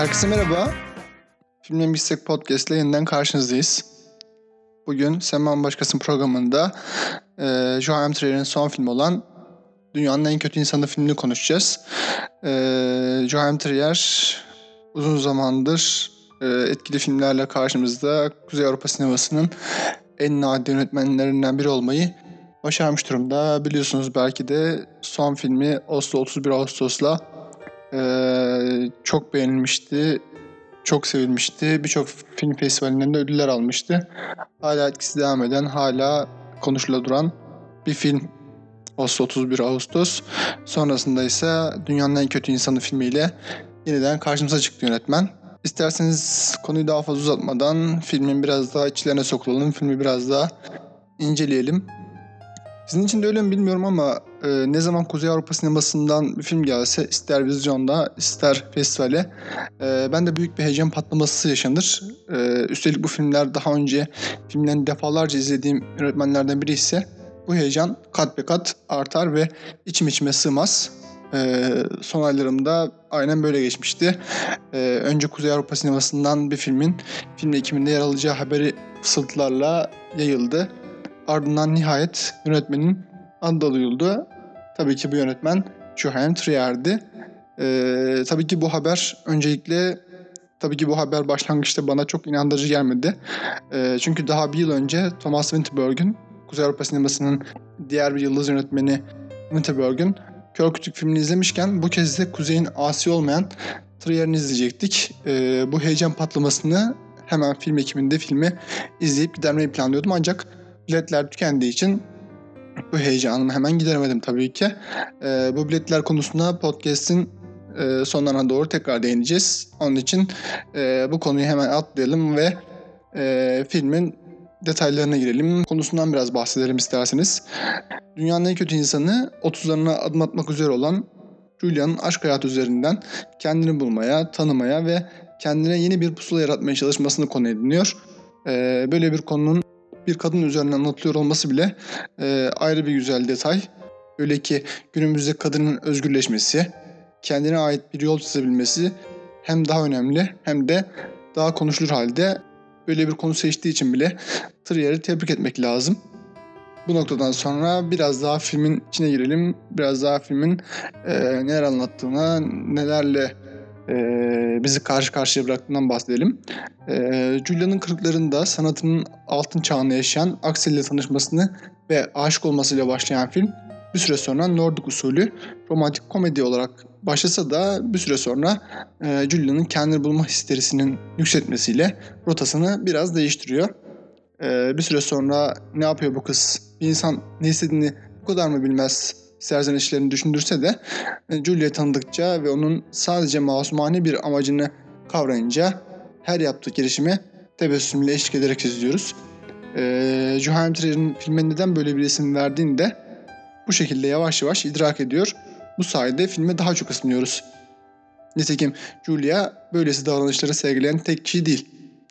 Herkese merhaba. Filmden Bilsek Podcast ile yeniden karşınızdayız. Bugün Seman Başkasın programında e, Joachim Trier'in son filmi olan Dünyanın En Kötü İnsanı filmini konuşacağız. E, Joachim Trier uzun zamandır e, etkili filmlerle karşımızda Kuzey Avrupa sinemasının en nadir yönetmenlerinden biri olmayı başarmış durumda. Biliyorsunuz belki de son filmi Oslo 31 Ağustos'la e, çok beğenilmişti. Çok sevilmişti. Birçok film festivallerinde ödüller almıştı. Hala etkisi devam eden, hala konuşula duran bir film. Oslo 31 Ağustos. Sonrasında ise Dünyanın En Kötü İnsanı filmiyle yeniden karşımıza çıktı yönetmen. İsterseniz konuyu daha fazla uzatmadan filmin biraz daha içlerine sokulalım. Filmi biraz daha inceleyelim. Sizin için de öyle mi bilmiyorum ama e, ne zaman Kuzey Avrupa sinemasından bir film gelse ister vizyonda ister festivale e, ben de büyük bir heyecan patlaması yaşanır. E, üstelik bu filmler daha önce filmlerini defalarca izlediğim yönetmenlerden biri ise bu heyecan kat be kat artar ve içim içime sığmaz. E, son aylarımda aynen böyle geçmişti. E, önce Kuzey Avrupa sinemasından bir filmin film ekiminde yer alacağı haberi fısıltılarla yayıldı. Ardından nihayet yönetmenin adı duyuldu. Tabii ki bu yönetmen Joachim Trier'di. Ee, tabii ki bu haber öncelikle tabii ki bu haber başlangıçta bana çok inandırıcı gelmedi. Ee, çünkü daha bir yıl önce Thomas Winterberg'ün Kuzey Avrupa sinemasının diğer bir yıldız yönetmeni Winterberg'ün Kör Kütük filmini izlemişken bu kez de Kuzey'in asi olmayan Trier'ini izleyecektik. Ee, bu heyecan patlamasını hemen film ekiminde filmi izleyip gidermeyi planlıyordum ancak biletler tükendiği için bu heyecanımı hemen gideremedim tabii ki. E, bu biletler konusunda podcast'in e, sonlarına doğru tekrar değineceğiz. Onun için e, bu konuyu hemen atlayalım ve e, filmin detaylarına girelim. Konusundan biraz bahsedelim isterseniz. Dünyanın en kötü insanı 30'larına adım atmak üzere olan Julia'nın aşk hayatı üzerinden kendini bulmaya, tanımaya ve kendine yeni bir pusula yaratmaya çalışmasını konu ediniyor. Ee, böyle bir konunun bir kadın üzerinden anlatılıyor olması bile e, ayrı bir güzel detay. Öyle ki günümüzde kadının özgürleşmesi, kendine ait bir yol çizebilmesi hem daha önemli hem de daha konuşulur halde böyle bir konu seçtiği için bile Trier'i tebrik etmek lazım. Bu noktadan sonra biraz daha filmin içine girelim. Biraz daha filmin e, neler anlattığına, nelerle e, bizi karşı karşıya bıraktığından bahsedelim. E, Julia'nın kırıklarında sanatının altın çağını yaşayan Axel ile tanışmasını ve aşık olmasıyla başlayan film bir süre sonra Nordik usulü romantik komedi olarak başlasa da bir süre sonra e, Julia'nın kendini bulma histerisinin yükseltmesiyle rotasını biraz değiştiriyor. E, bir süre sonra ne yapıyor bu kız? Bir insan ne istediğini bu kadar mı bilmez serzenişlerini düşündürse de e, Julia tanıdıkça ve onun sadece masumane bir amacını kavrayınca her yaptığı girişimi tebessümle eşlik ederek izliyoruz. Ee, Joachim Trier'in filme neden böyle bir isim verdiğini de bu şekilde yavaş yavaş idrak ediyor. Bu sayede filme daha çok ısınıyoruz. Nitekim Julia böylesi davranışları sergileyen tek kişi değil.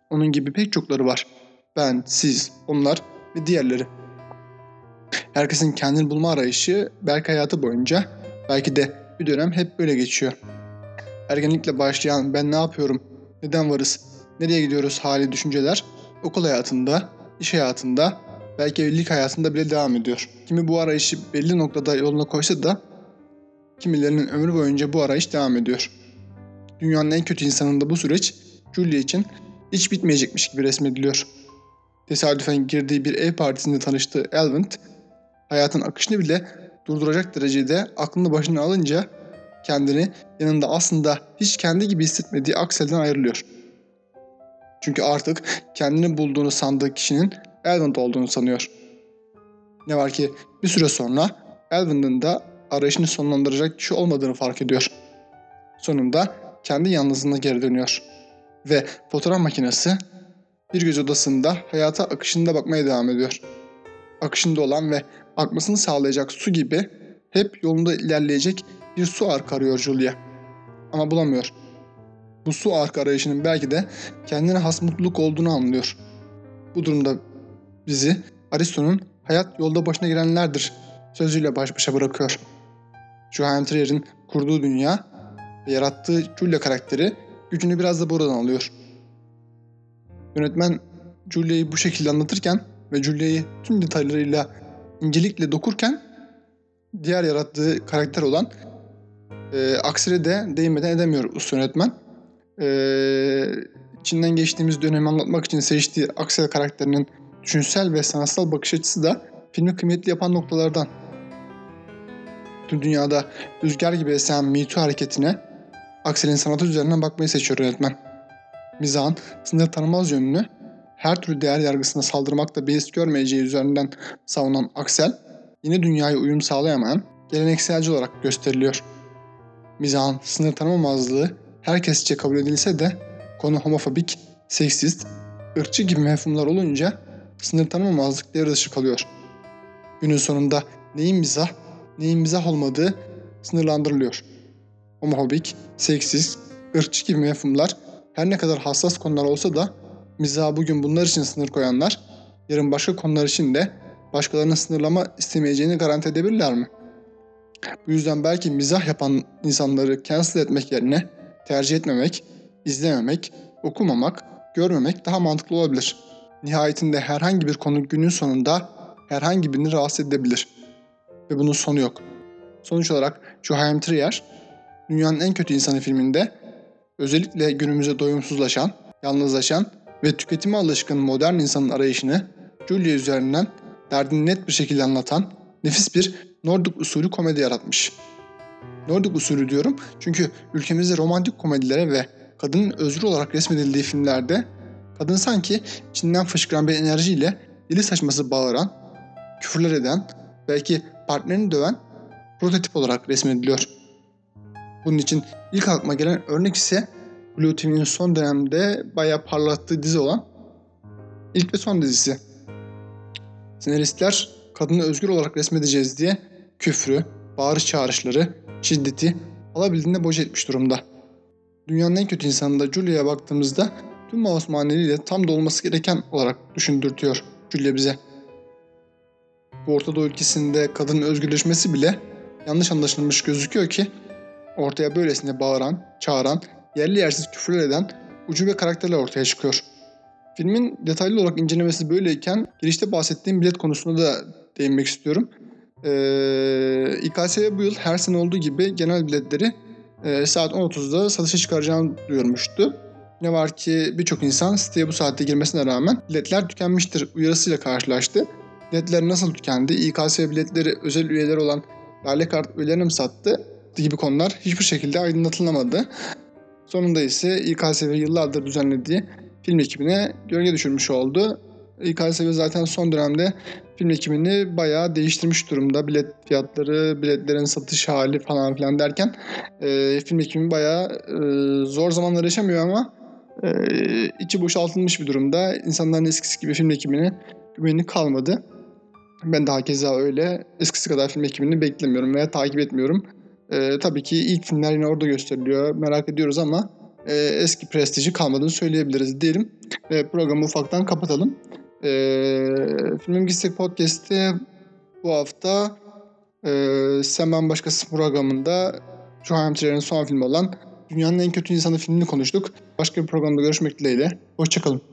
Onun gibi pek çokları var. Ben, siz, onlar ve diğerleri. Herkesin kendini bulma arayışı belki hayatı boyunca belki de bir dönem hep böyle geçiyor. Ergenlikle başlayan ben ne yapıyorum, neden varız, nereye gidiyoruz hali düşünceler okul hayatında, iş hayatında, belki evlilik hayatında bile devam ediyor. Kimi bu arayışı belli noktada yoluna koysa da kimilerinin ömrü boyunca bu arayış devam ediyor. Dünyanın en kötü insanında bu süreç Julia için hiç bitmeyecekmiş gibi resmediliyor. Tesadüfen girdiği bir ev partisinde tanıştığı Elvent, hayatın akışını bile durduracak derecede aklını başına alınca kendini yanında aslında hiç kendi gibi hissetmediği Axel'den ayrılıyor. Çünkü artık kendini bulduğunu sandığı kişinin Elvin olduğunu sanıyor. Ne var ki bir süre sonra Elvin'in de arayışını sonlandıracak kişi olmadığını fark ediyor. Sonunda kendi yalnızlığına geri dönüyor. Ve fotoğraf makinesi bir göz odasında hayata akışında bakmaya devam ediyor. Akışında olan ve akmasını sağlayacak su gibi hep yolunda ilerleyecek bir su arka arıyor Julia. Ama bulamıyor. Bu su arka arayışının belki de kendine has mutluluk olduğunu anlıyor. Bu durumda bizi Aristo'nun hayat yolda başına girenlerdir sözüyle baş başa bırakıyor. Johann Trier'in kurduğu dünya ve yarattığı Julia karakteri gücünü biraz da buradan alıyor. Yönetmen Julia'yı bu şekilde anlatırken ve Julia'yı tüm detaylarıyla incelikle dokurken diğer yarattığı karakter olan e, Aksir'e de değinmeden edemiyor usta yönetmen. E, içinden geçtiğimiz dönemi anlatmak için seçtiği Aksel karakterinin düşünsel ve sanatsal bakış açısı da filmi kıymetli yapan noktalardan. Tüm dünyada rüzgar gibi esen Me Too hareketine Aksel'in sanatı üzerinden bakmayı seçiyor yönetmen. Mizahın sınır tanımaz yönünü her türlü değer yargısına saldırmakta beis görmeyeceği üzerinden savunan Aksel, yeni dünyaya uyum sağlayamayan gelenekselci olarak gösteriliyor. Mizahın sınır tanımamazlığı herkesçe kabul edilse de konu homofobik, seksist, ırkçı gibi mefhumlar olunca sınır tanımamazlık devre dışı kalıyor. Günün sonunda neyin mizah, neyin mizah olmadığı sınırlandırılıyor. Homofobik, seksist, ırkçı gibi mefhumlar her ne kadar hassas konular olsa da mizaha bugün bunlar için sınır koyanlar, yarın başka konular için de başkalarının sınırlama istemeyeceğini garanti edebilirler mi? Bu yüzden belki mizah yapan insanları cancel etmek yerine tercih etmemek, izlememek, okumamak, görmemek daha mantıklı olabilir. Nihayetinde herhangi bir konu günün sonunda herhangi birini rahatsız edebilir. Ve bunun sonu yok. Sonuç olarak Joachim Trier, Dünyanın En Kötü İnsanı filminde özellikle günümüzde doyumsuzlaşan, yalnızlaşan ve tüketime alışkın modern insanın arayışını Julia üzerinden derdini net bir şekilde anlatan nefis bir Nordik usulü komedi yaratmış. Nordik usulü diyorum çünkü ülkemizde romantik komedilere ve kadının özgür olarak resmedildiği filmlerde kadın sanki içinden fışkıran bir enerjiyle dili saçması bağıran, küfürler eden, belki partnerini döven prototip olarak resmediliyor. Bunun için ilk aklıma gelen örnek ise Blue TV'nin son dönemde bayağı parlattığı dizi olan ilk ve son dizisi. Senaristler kadını özgür olarak resmedeceğiz diye küfrü, bağırış çağrışları, şiddeti alabildiğinde boş etmiş durumda. Dünyanın en kötü insanında Julia'ya baktığımızda tüm Osmaniliyle tam da olması gereken olarak düşündürtüyor Julia bize. Bu Orta Doğu ülkesinde kadının özgürleşmesi bile yanlış anlaşılmış gözüküyor ki ortaya böylesine bağıran, çağıran, yerli yersiz küfürler eden ucube karakterler ortaya çıkıyor. Filmin detaylı olarak incelemesi böyleyken girişte bahsettiğim bilet konusunda da değinmek istiyorum. Ee, İKSV bu yıl her sene olduğu gibi genel biletleri e, saat 10.30'da satışa çıkaracağını duyurmuştu. Ne var ki birçok insan siteye bu saatte girmesine rağmen biletler tükenmiştir uyarısıyla karşılaştı. Biletler nasıl tükendi? İKSV biletleri özel üyeler olan Lale Kart üyelerine mi sattı? gibi konular hiçbir şekilde aydınlatılamadı. Sonunda ise İKSV yıllardır düzenlediği film ekibine gölge düşürmüş oldu. İKSV zaten son dönemde film ekibini bayağı değiştirmiş durumda. Bilet fiyatları, biletlerin satış hali falan filan derken e, film ekibi bayağı e, zor zamanlar yaşamıyor ama e, içi boşaltılmış bir durumda. İnsanların eskisi gibi film ekibine güveni kalmadı. Ben daha keza öyle eskisi kadar film ekibini beklemiyorum veya takip etmiyorum. E, tabii ki ilk filmler yine orada gösteriliyor. Merak ediyoruz ama e, eski prestiji kalmadığını söyleyebiliriz diyelim. E, programı ufaktan kapatalım. E, Film Gitsek Podcast'te bu hafta e, Sen Başkası programında Joachim Trier'in son filmi olan Dünyanın En Kötü İnsanı filmini konuştuk. Başka bir programda görüşmek dileğiyle. Hoşçakalın.